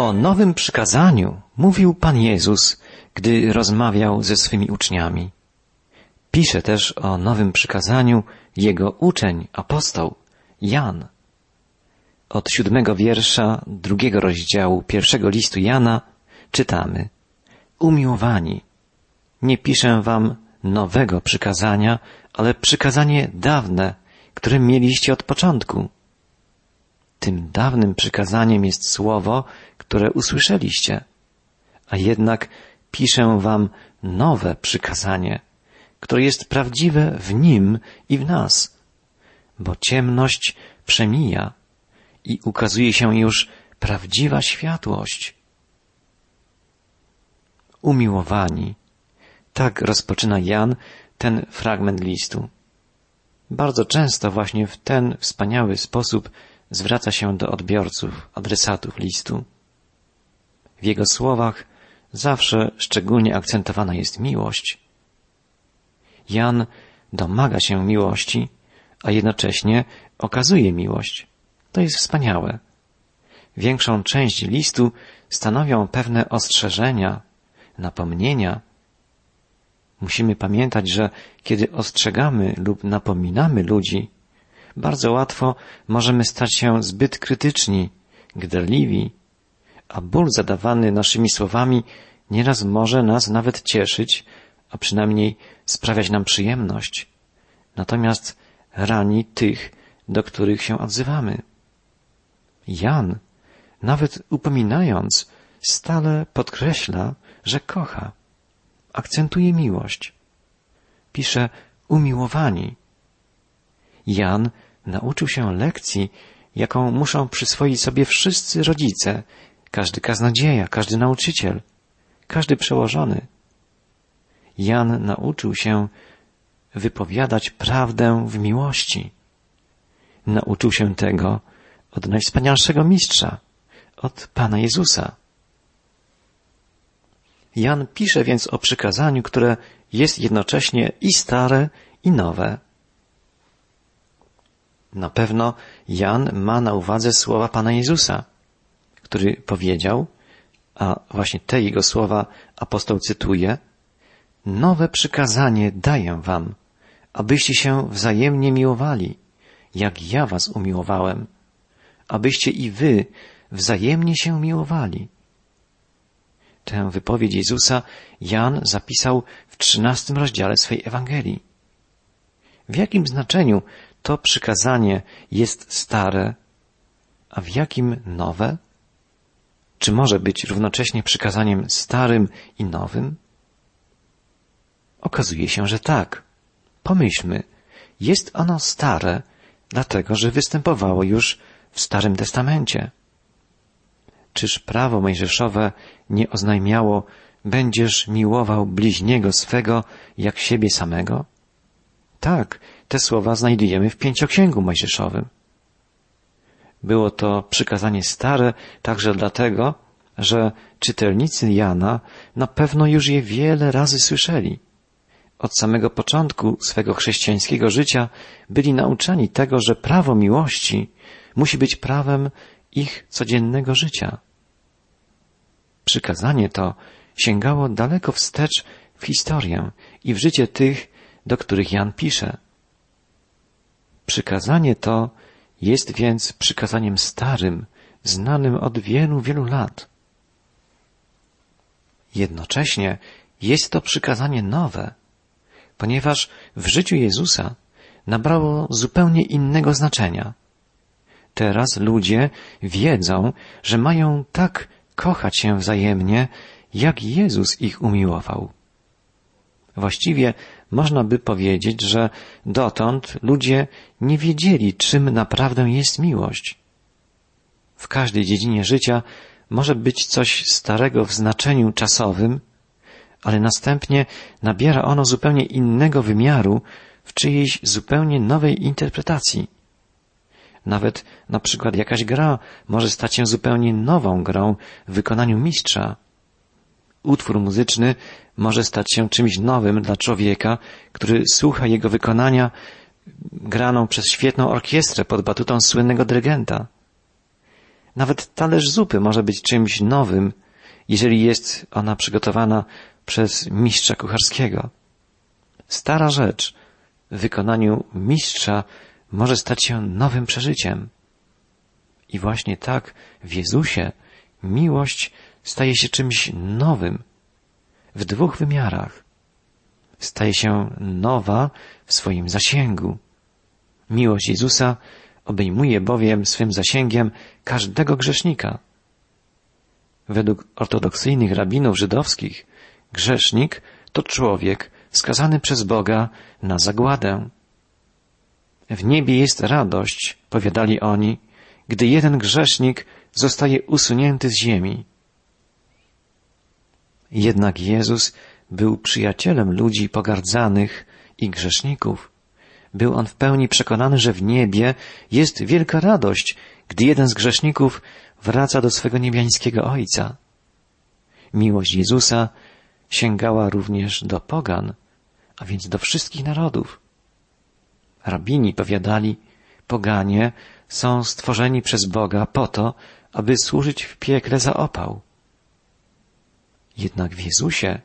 O nowym przykazaniu mówił Pan Jezus, gdy rozmawiał ze swymi uczniami. Pisze też o nowym przykazaniu jego uczeń, apostoł, Jan. Od siódmego wiersza drugiego rozdziału pierwszego listu Jana czytamy Umiłowani, nie piszę wam nowego przykazania, ale przykazanie dawne, które mieliście od początku. Tym dawnym przykazaniem jest słowo, które usłyszeliście, a jednak piszę wam nowe przykazanie, które jest prawdziwe w nim i w nas, bo ciemność przemija i ukazuje się już prawdziwa światłość. Umiłowani, tak rozpoczyna Jan ten fragment listu. Bardzo często właśnie w ten wspaniały sposób zwraca się do odbiorców, adresatów listu. W jego słowach zawsze szczególnie akcentowana jest miłość. Jan domaga się miłości, a jednocześnie okazuje miłość. To jest wspaniałe. Większą część listu stanowią pewne ostrzeżenia, napomnienia. Musimy pamiętać, że kiedy ostrzegamy lub napominamy ludzi, bardzo łatwo możemy stać się zbyt krytyczni, gderliwi, a ból zadawany naszymi słowami nieraz może nas nawet cieszyć, a przynajmniej sprawiać nam przyjemność. Natomiast rani tych, do których się odzywamy. Jan, nawet upominając, stale podkreśla, że kocha. Akcentuje miłość. Pisze umiłowani. Jan nauczył się lekcji, jaką muszą przyswoić sobie wszyscy rodzice, każdy kaznodzieja, każdy nauczyciel, każdy przełożony. Jan nauczył się wypowiadać prawdę w miłości. Nauczył się tego od najwspanialszego mistrza, od Pana Jezusa. Jan pisze więc o przykazaniu, które jest jednocześnie i stare, i nowe. Na pewno Jan ma na uwadze słowa Pana Jezusa, który powiedział, a właśnie te jego słowa apostoł cytuje, Nowe przykazanie daję wam, abyście się wzajemnie miłowali, jak ja was umiłowałem, abyście i wy wzajemnie się miłowali. Tę wypowiedź Jezusa Jan zapisał w trzynastym rozdziale swej Ewangelii. W jakim znaczeniu to przykazanie jest stare, a w jakim nowe? Czy może być równocześnie przykazaniem starym i nowym? Okazuje się, że tak. Pomyślmy, jest ono stare, dlatego że występowało już w Starym Testamencie. Czyż prawo mojżeszowe nie oznajmiało będziesz miłował bliźniego swego jak siebie samego? Tak, te słowa znajdujemy w pięcioksięgu mojżeszowym. Było to przykazanie stare także dlatego, że czytelnicy Jana na pewno już je wiele razy słyszeli. Od samego początku swego chrześcijańskiego życia byli nauczani tego, że prawo miłości musi być prawem ich codziennego życia. Przykazanie to sięgało daleko wstecz w historię i w życie tych, do których Jan pisze. Przykazanie to jest więc przykazaniem starym, znanym od wielu, wielu lat. Jednocześnie jest to przykazanie nowe, ponieważ w życiu Jezusa nabrało zupełnie innego znaczenia. Teraz ludzie wiedzą, że mają tak kochać się wzajemnie, jak Jezus ich umiłował. Właściwie można by powiedzieć, że dotąd ludzie nie wiedzieli, czym naprawdę jest miłość. W każdej dziedzinie życia może być coś starego w znaczeniu czasowym, ale następnie nabiera ono zupełnie innego wymiaru w czyjejś zupełnie nowej interpretacji. Nawet na przykład jakaś gra może stać się zupełnie nową grą w wykonaniu mistrza. Utwór muzyczny może stać się czymś nowym dla człowieka, który słucha jego wykonania graną przez świetną orkiestrę pod batutą słynnego dyrygenta. Nawet talerz zupy może być czymś nowym, jeżeli jest ona przygotowana przez mistrza kucharskiego. Stara rzecz w wykonaniu mistrza może stać się nowym przeżyciem. I właśnie tak w Jezusie miłość staje się czymś nowym w dwóch wymiarach. Staje się nowa w swoim zasięgu. Miłość Jezusa obejmuje bowiem swym zasięgiem każdego grzesznika. Według ortodoksyjnych rabinów żydowskich grzesznik to człowiek skazany przez Boga na zagładę. W niebie jest radość, powiadali oni, gdy jeden grzesznik zostaje usunięty z ziemi. Jednak Jezus był przyjacielem ludzi pogardzanych i grzeszników. Był on w pełni przekonany, że w niebie jest wielka radość, gdy jeden z grzeszników wraca do swego niebiańskiego Ojca. Miłość Jezusa sięgała również do pogan, a więc do wszystkich narodów. Rabini powiadali, poganie są stworzeni przez Boga po to, aby służyć w piekle za opał. Jednak w Jezusie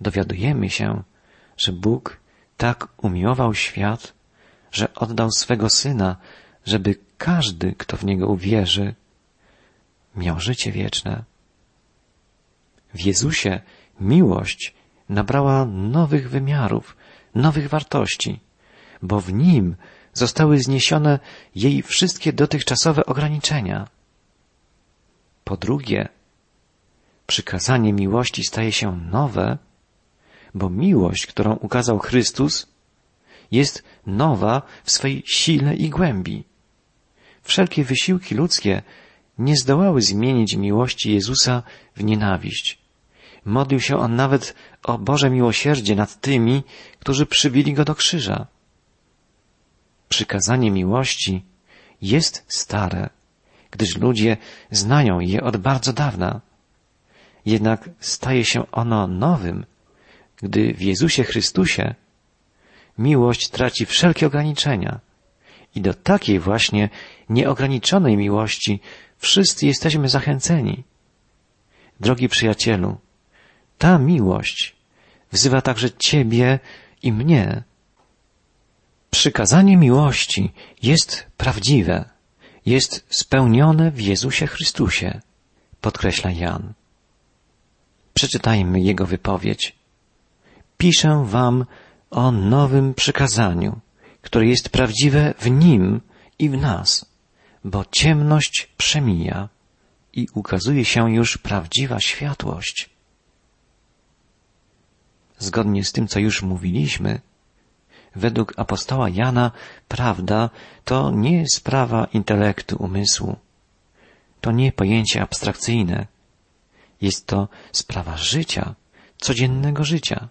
dowiadujemy się, że Bóg tak umiłował świat, że oddał swego Syna, żeby każdy, kto w Niego uwierzy, miał życie wieczne. W Jezusie miłość nabrała nowych wymiarów, nowych wartości, bo w Nim zostały zniesione jej wszystkie dotychczasowe ograniczenia. Po drugie, przykazanie miłości staje się nowe, bo miłość, którą ukazał Chrystus, jest nowa w swej sile i głębi. Wszelkie wysiłki ludzkie nie zdołały zmienić miłości Jezusa w nienawiść. Modlił się on nawet o Boże miłosierdzie nad tymi, którzy przybili go do krzyża. Przykazanie miłości jest stare, gdyż ludzie znają je od bardzo dawna. Jednak staje się ono nowym, gdy w Jezusie Chrystusie miłość traci wszelkie ograniczenia. I do takiej właśnie nieograniczonej miłości wszyscy jesteśmy zachęceni. Drogi przyjacielu, ta miłość wzywa także Ciebie i mnie. Przykazanie miłości jest prawdziwe, jest spełnione w Jezusie Chrystusie, podkreśla Jan. Przeczytajmy jego wypowiedź. Piszę wam o nowym przykazaniu, które jest prawdziwe w nim i w nas, bo ciemność przemija i ukazuje się już prawdziwa światłość. Zgodnie z tym, co już mówiliśmy, według apostoła Jana prawda to nie sprawa intelektu, umysłu. To nie pojęcie abstrakcyjne. Jest to sprawa życia, codziennego życia.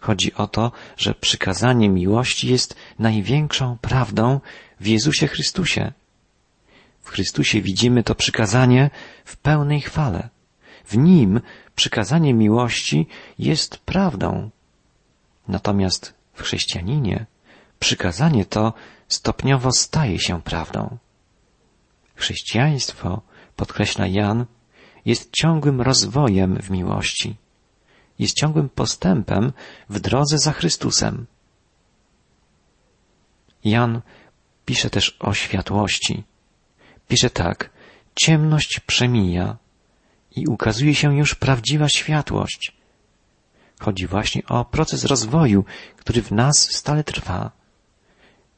Chodzi o to, że przykazanie miłości jest największą prawdą w Jezusie Chrystusie. W Chrystusie widzimy to przykazanie w pełnej chwale. W Nim przykazanie miłości jest prawdą. Natomiast w chrześcijaninie przykazanie to stopniowo staje się prawdą. Chrześcijaństwo, podkreśla Jan, jest ciągłym rozwojem w miłości jest ciągłym postępem w drodze za Chrystusem. Jan pisze też o światłości. Pisze tak, ciemność przemija i ukazuje się już prawdziwa światłość. Chodzi właśnie o proces rozwoju, który w nas stale trwa.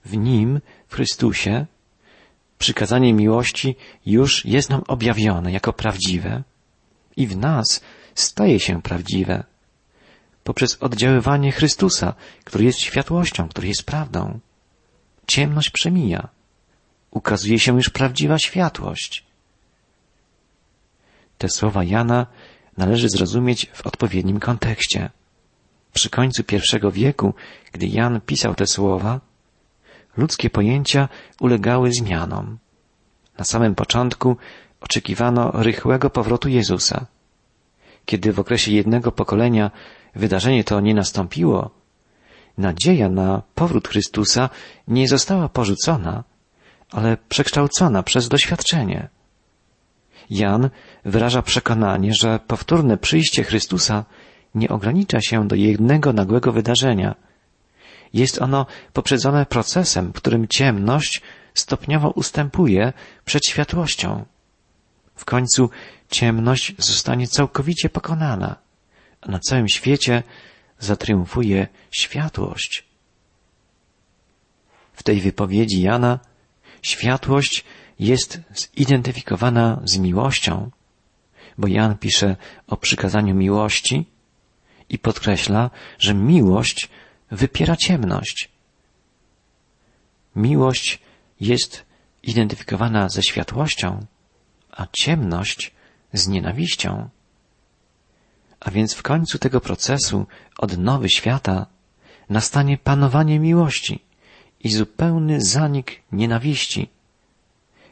W nim, w Chrystusie, przykazanie miłości już jest nam objawione jako prawdziwe i w nas staje się prawdziwe poprzez oddziaływanie Chrystusa, który jest światłością, który jest prawdą. Ciemność przemija. Ukazuje się już prawdziwa światłość. Te słowa Jana należy zrozumieć w odpowiednim kontekście. Przy końcu pierwszego wieku, gdy Jan pisał te słowa, ludzkie pojęcia ulegały zmianom. Na samym początku oczekiwano rychłego powrotu Jezusa. Kiedy w okresie jednego pokolenia wydarzenie to nie nastąpiło, nadzieja na powrót Chrystusa nie została porzucona, ale przekształcona przez doświadczenie. Jan wyraża przekonanie, że powtórne przyjście Chrystusa nie ogranicza się do jednego nagłego wydarzenia. Jest ono poprzedzone procesem, w którym ciemność stopniowo ustępuje przed światłością. W końcu ciemność zostanie całkowicie pokonana, a na całym świecie zatriumfuje światłość. W tej wypowiedzi Jana światłość jest zidentyfikowana z miłością, bo Jan pisze o przykazaniu miłości i podkreśla, że miłość wypiera ciemność. Miłość jest identyfikowana ze światłością, a ciemność z nienawiścią. A więc w końcu tego procesu odnowy świata nastanie panowanie miłości i zupełny zanik nienawiści.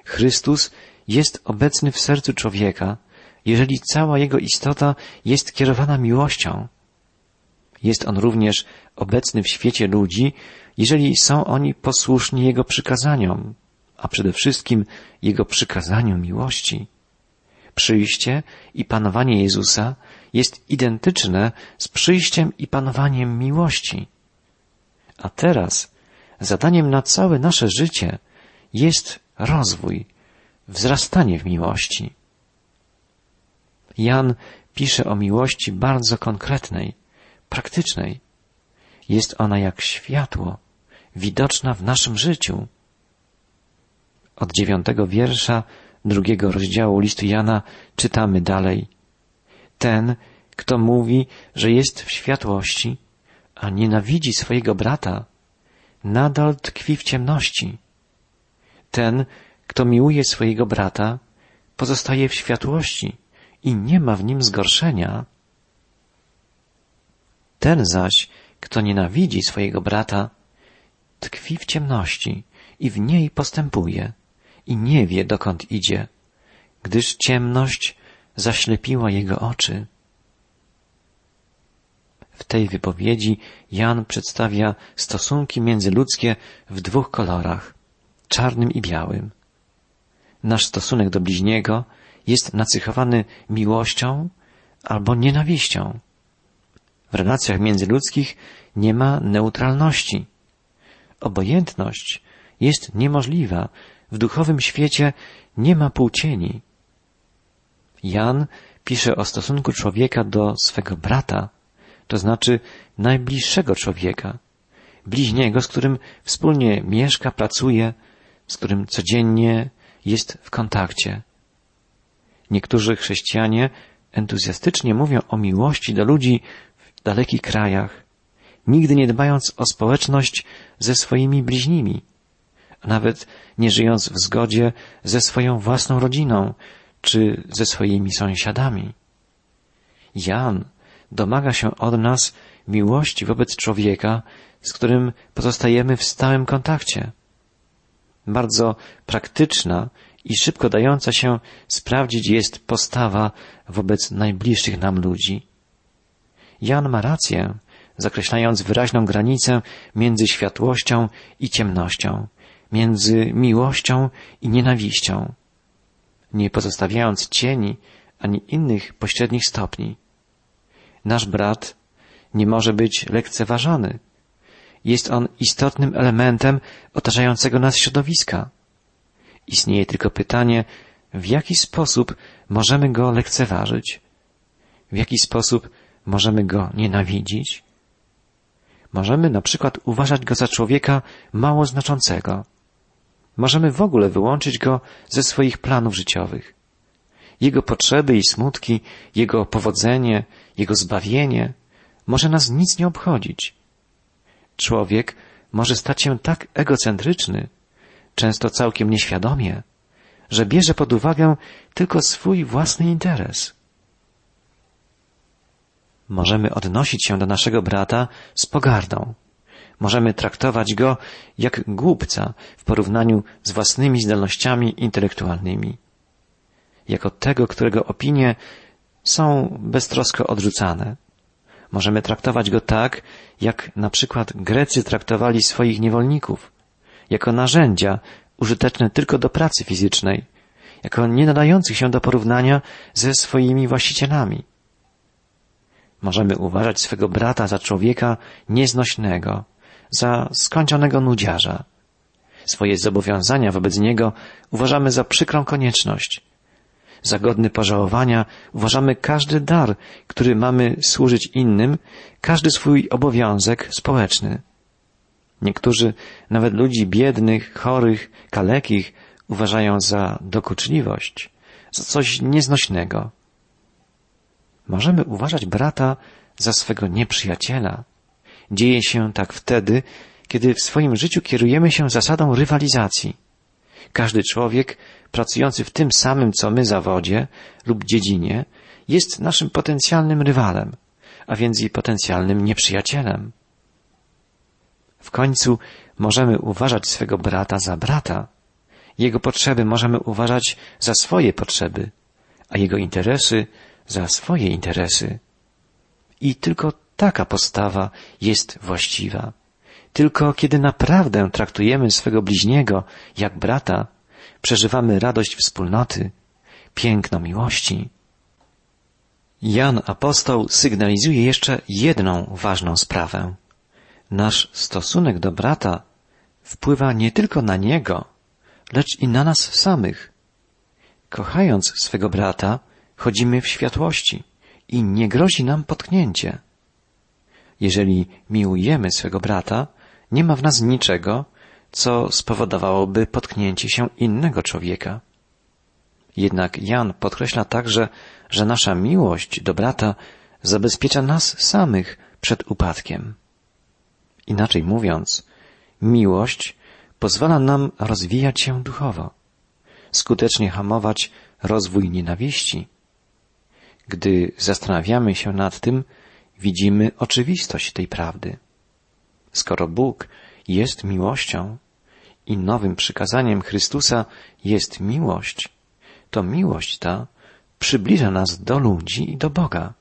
Chrystus jest obecny w sercu człowieka, jeżeli cała jego istota jest kierowana miłością. Jest on również obecny w świecie ludzi, jeżeli są oni posłuszni Jego przykazaniom, a przede wszystkim Jego przykazaniu miłości. Przyjście i panowanie Jezusa jest identyczne z przyjściem i panowaniem miłości. A teraz zadaniem na całe nasze życie jest rozwój, wzrastanie w miłości. Jan pisze o miłości bardzo konkretnej, praktycznej. Jest ona jak światło, widoczna w naszym życiu. Od dziewiątego wiersza drugiego rozdziału listu Jana czytamy dalej. Ten, kto mówi, że jest w światłości, a nienawidzi swojego brata, nadal tkwi w ciemności. Ten, kto miłuje swojego brata, pozostaje w światłości i nie ma w nim zgorszenia. Ten zaś, kto nienawidzi swojego brata, tkwi w ciemności i w niej postępuje i nie wie, dokąd idzie, gdyż ciemność zaślepiła jego oczy. W tej wypowiedzi Jan przedstawia stosunki międzyludzkie w dwóch kolorach, czarnym i białym. Nasz stosunek do bliźniego jest nacychowany miłością albo nienawiścią. W relacjach międzyludzkich nie ma neutralności. Obojętność jest niemożliwa. W duchowym świecie nie ma półcieni. Jan pisze o stosunku człowieka do swego brata, to znaczy najbliższego człowieka, bliźniego, z którym wspólnie mieszka, pracuje, z którym codziennie jest w kontakcie. Niektórzy chrześcijanie entuzjastycznie mówią o miłości do ludzi dalekich krajach, nigdy nie dbając o społeczność ze swoimi bliźnimi, a nawet nie żyjąc w zgodzie ze swoją własną rodziną czy ze swoimi sąsiadami. Jan domaga się od nas miłości wobec człowieka, z którym pozostajemy w stałym kontakcie. Bardzo praktyczna i szybko dająca się sprawdzić jest postawa wobec najbliższych nam ludzi. Jan ma rację, zakreślając wyraźną granicę między światłością i ciemnością, między miłością i nienawiścią, nie pozostawiając cieni ani innych pośrednich stopni. Nasz brat nie może być lekceważony. Jest on istotnym elementem otaczającego nas środowiska. Istnieje tylko pytanie, w jaki sposób możemy go lekceważyć? W jaki sposób możemy go nienawidzić? Możemy na przykład uważać go za człowieka mało znaczącego. Możemy w ogóle wyłączyć go ze swoich planów życiowych. Jego potrzeby i smutki, jego powodzenie, jego zbawienie może nas nic nie obchodzić. Człowiek może stać się tak egocentryczny, często całkiem nieświadomie, że bierze pod uwagę tylko swój własny interes. Możemy odnosić się do naszego brata z pogardą. Możemy traktować go jak głupca w porównaniu z własnymi zdolnościami intelektualnymi. Jako tego, którego opinie są beztrosko odrzucane. Możemy traktować go tak, jak na przykład Grecy traktowali swoich niewolników, jako narzędzia użyteczne tylko do pracy fizycznej, jako nie nadających się do porównania ze swoimi właścicielami. Możemy uważać swego brata za człowieka nieznośnego, za skończonego nudziarza. Swoje zobowiązania wobec niego uważamy za przykrą konieczność. Za godny pożałowania uważamy każdy dar, który mamy służyć innym, każdy swój obowiązek społeczny. Niektórzy nawet ludzi biednych, chorych, kalekich uważają za dokuczliwość, za coś nieznośnego. Możemy uważać brata za swego nieprzyjaciela. Dzieje się tak wtedy, kiedy w swoim życiu kierujemy się zasadą rywalizacji. Każdy człowiek pracujący w tym samym co my zawodzie lub dziedzinie jest naszym potencjalnym rywalem, a więc i potencjalnym nieprzyjacielem. W końcu możemy uważać swego brata za brata. Jego potrzeby możemy uważać za swoje potrzeby, a jego interesy za swoje interesy. I tylko taka postawa jest właściwa. Tylko kiedy naprawdę traktujemy swego bliźniego jak brata, przeżywamy radość wspólnoty, piękno miłości. Jan apostoł sygnalizuje jeszcze jedną ważną sprawę. Nasz stosunek do brata wpływa nie tylko na niego, lecz i na nas samych. Kochając swego brata, chodzimy w światłości i nie grozi nam potknięcie. Jeżeli miłujemy swego brata, nie ma w nas niczego, co spowodowałoby potknięcie się innego człowieka. Jednak Jan podkreśla także, że nasza miłość do brata zabezpiecza nas samych przed upadkiem. Inaczej mówiąc, miłość pozwala nam rozwijać się duchowo, skutecznie hamować rozwój nienawiści. Gdy zastanawiamy się nad tym, widzimy oczywistość tej prawdy. Skoro Bóg jest miłością i nowym przykazaniem Chrystusa jest miłość, to miłość ta przybliża nas do ludzi i do Boga,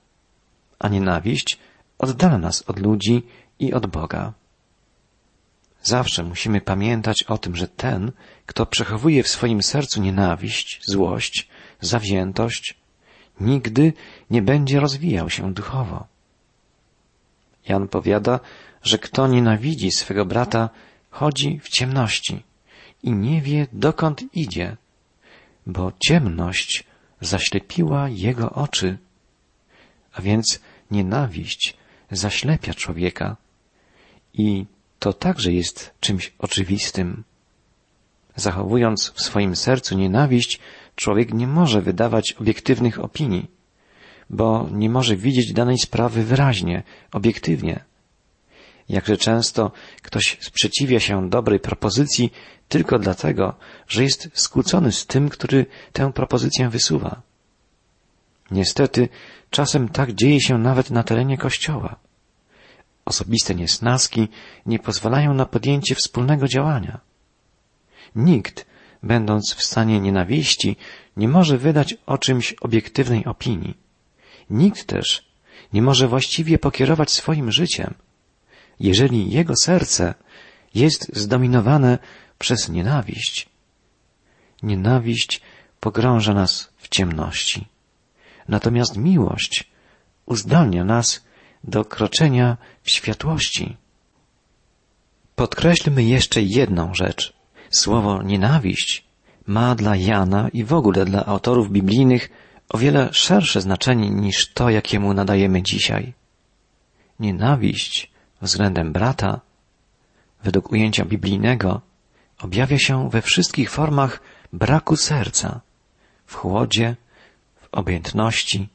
a nienawiść oddala nas od ludzi i od Boga. Zawsze musimy pamiętać o tym, że ten, kto przechowuje w swoim sercu nienawiść, złość, zawziętość, nigdy nie będzie rozwijał się duchowo. Jan powiada, że kto nienawidzi swego brata, chodzi w ciemności i nie wie, dokąd idzie, bo ciemność zaślepiła jego oczy. A więc nienawiść zaślepia człowieka i to także jest czymś oczywistym. Zachowując w swoim sercu nienawiść, człowiek nie może wydawać obiektywnych opinii, bo nie może widzieć danej sprawy wyraźnie, obiektywnie. Jakże często ktoś sprzeciwia się dobrej propozycji tylko dlatego, że jest skłócony z tym, który tę propozycję wysuwa. Niestety, czasem tak dzieje się nawet na terenie Kościoła. Osobiste niesnaski nie pozwalają na podjęcie wspólnego działania. Nikt, będąc w stanie nienawiści, nie może wydać o czymś obiektywnej opinii. Nikt też nie może właściwie pokierować swoim życiem, jeżeli jego serce jest zdominowane przez nienawiść. Nienawiść pogrąża nas w ciemności. Natomiast miłość uzdalnia nas do kroczenia w światłości. Podkreślmy jeszcze jedną rzecz. Słowo nienawiść ma dla Jana i w ogóle dla autorów biblijnych o wiele szersze znaczenie niż to, jakiemu nadajemy dzisiaj. Nienawiść względem brata, według ujęcia biblijnego, objawia się we wszystkich formach braku serca, w chłodzie, w obojętności,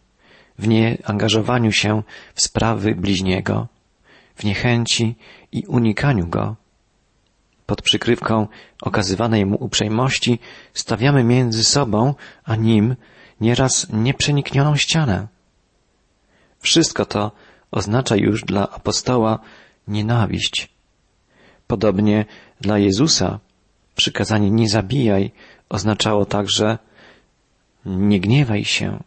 w nieangażowaniu się w sprawy bliźniego, w niechęci i unikaniu go. Pod przykrywką okazywanej mu uprzejmości stawiamy między sobą a nim nieraz nieprzeniknioną ścianę. Wszystko to oznacza już dla apostoła nienawiść. Podobnie dla Jezusa przykazanie nie zabijaj oznaczało także nie gniewaj się,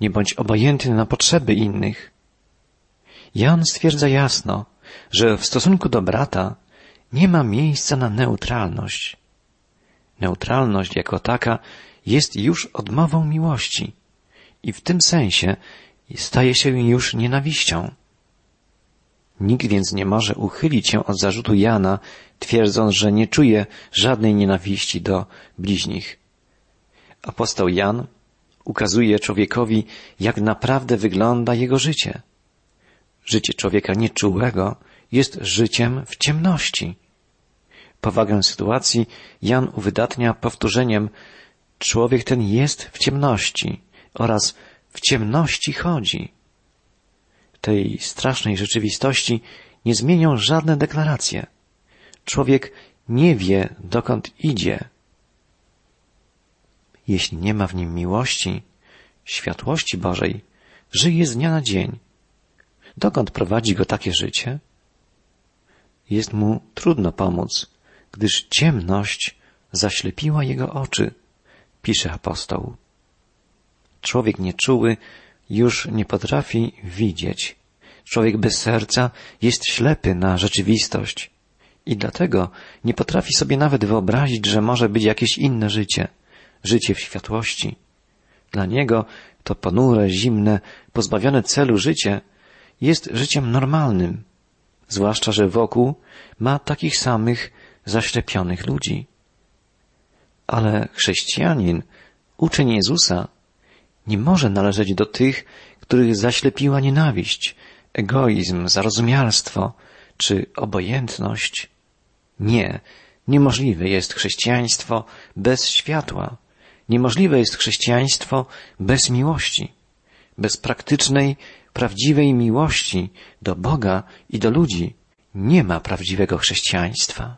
nie bądź obojętny na potrzeby innych. Jan stwierdza jasno, że w stosunku do brata nie ma miejsca na neutralność. Neutralność jako taka jest już odmową miłości i w tym sensie staje się już nienawiścią. Nikt więc nie może uchylić się od zarzutu Jana, twierdząc, że nie czuje żadnej nienawiści do bliźnich. Apostoł Jan ukazuje człowiekowi, jak naprawdę wygląda jego życie. Życie człowieka nieczułego jest życiem w ciemności. Powagę sytuacji Jan uwydatnia powtórzeniem człowiek ten jest w ciemności oraz w ciemności chodzi. Tej strasznej rzeczywistości nie zmienią żadne deklaracje. Człowiek nie wie, dokąd idzie. Jeśli nie ma w nim miłości, światłości Bożej, żyje z dnia na dzień. Dokąd prowadzi go takie życie? Jest mu trudno pomóc, gdyż ciemność zaślepiła jego oczy, pisze apostoł. Człowiek nieczuły już nie potrafi widzieć. Człowiek bez serca jest ślepy na rzeczywistość i dlatego nie potrafi sobie nawet wyobrazić, że może być jakieś inne życie, życie w światłości. Dla niego to ponure, zimne, pozbawione celu życie jest życiem normalnym, zwłaszcza, że wokół ma takich samych zaślepionych ludzi. Ale chrześcijanin, uczeń Jezusa, nie może należeć do tych, których zaślepiła nienawiść, egoizm, zarozumialstwo czy obojętność. Nie, niemożliwe jest chrześcijaństwo bez światła. Niemożliwe jest chrześcijaństwo bez miłości, bez praktycznej, prawdziwej miłości do Boga i do ludzi. Nie ma prawdziwego chrześcijaństwa.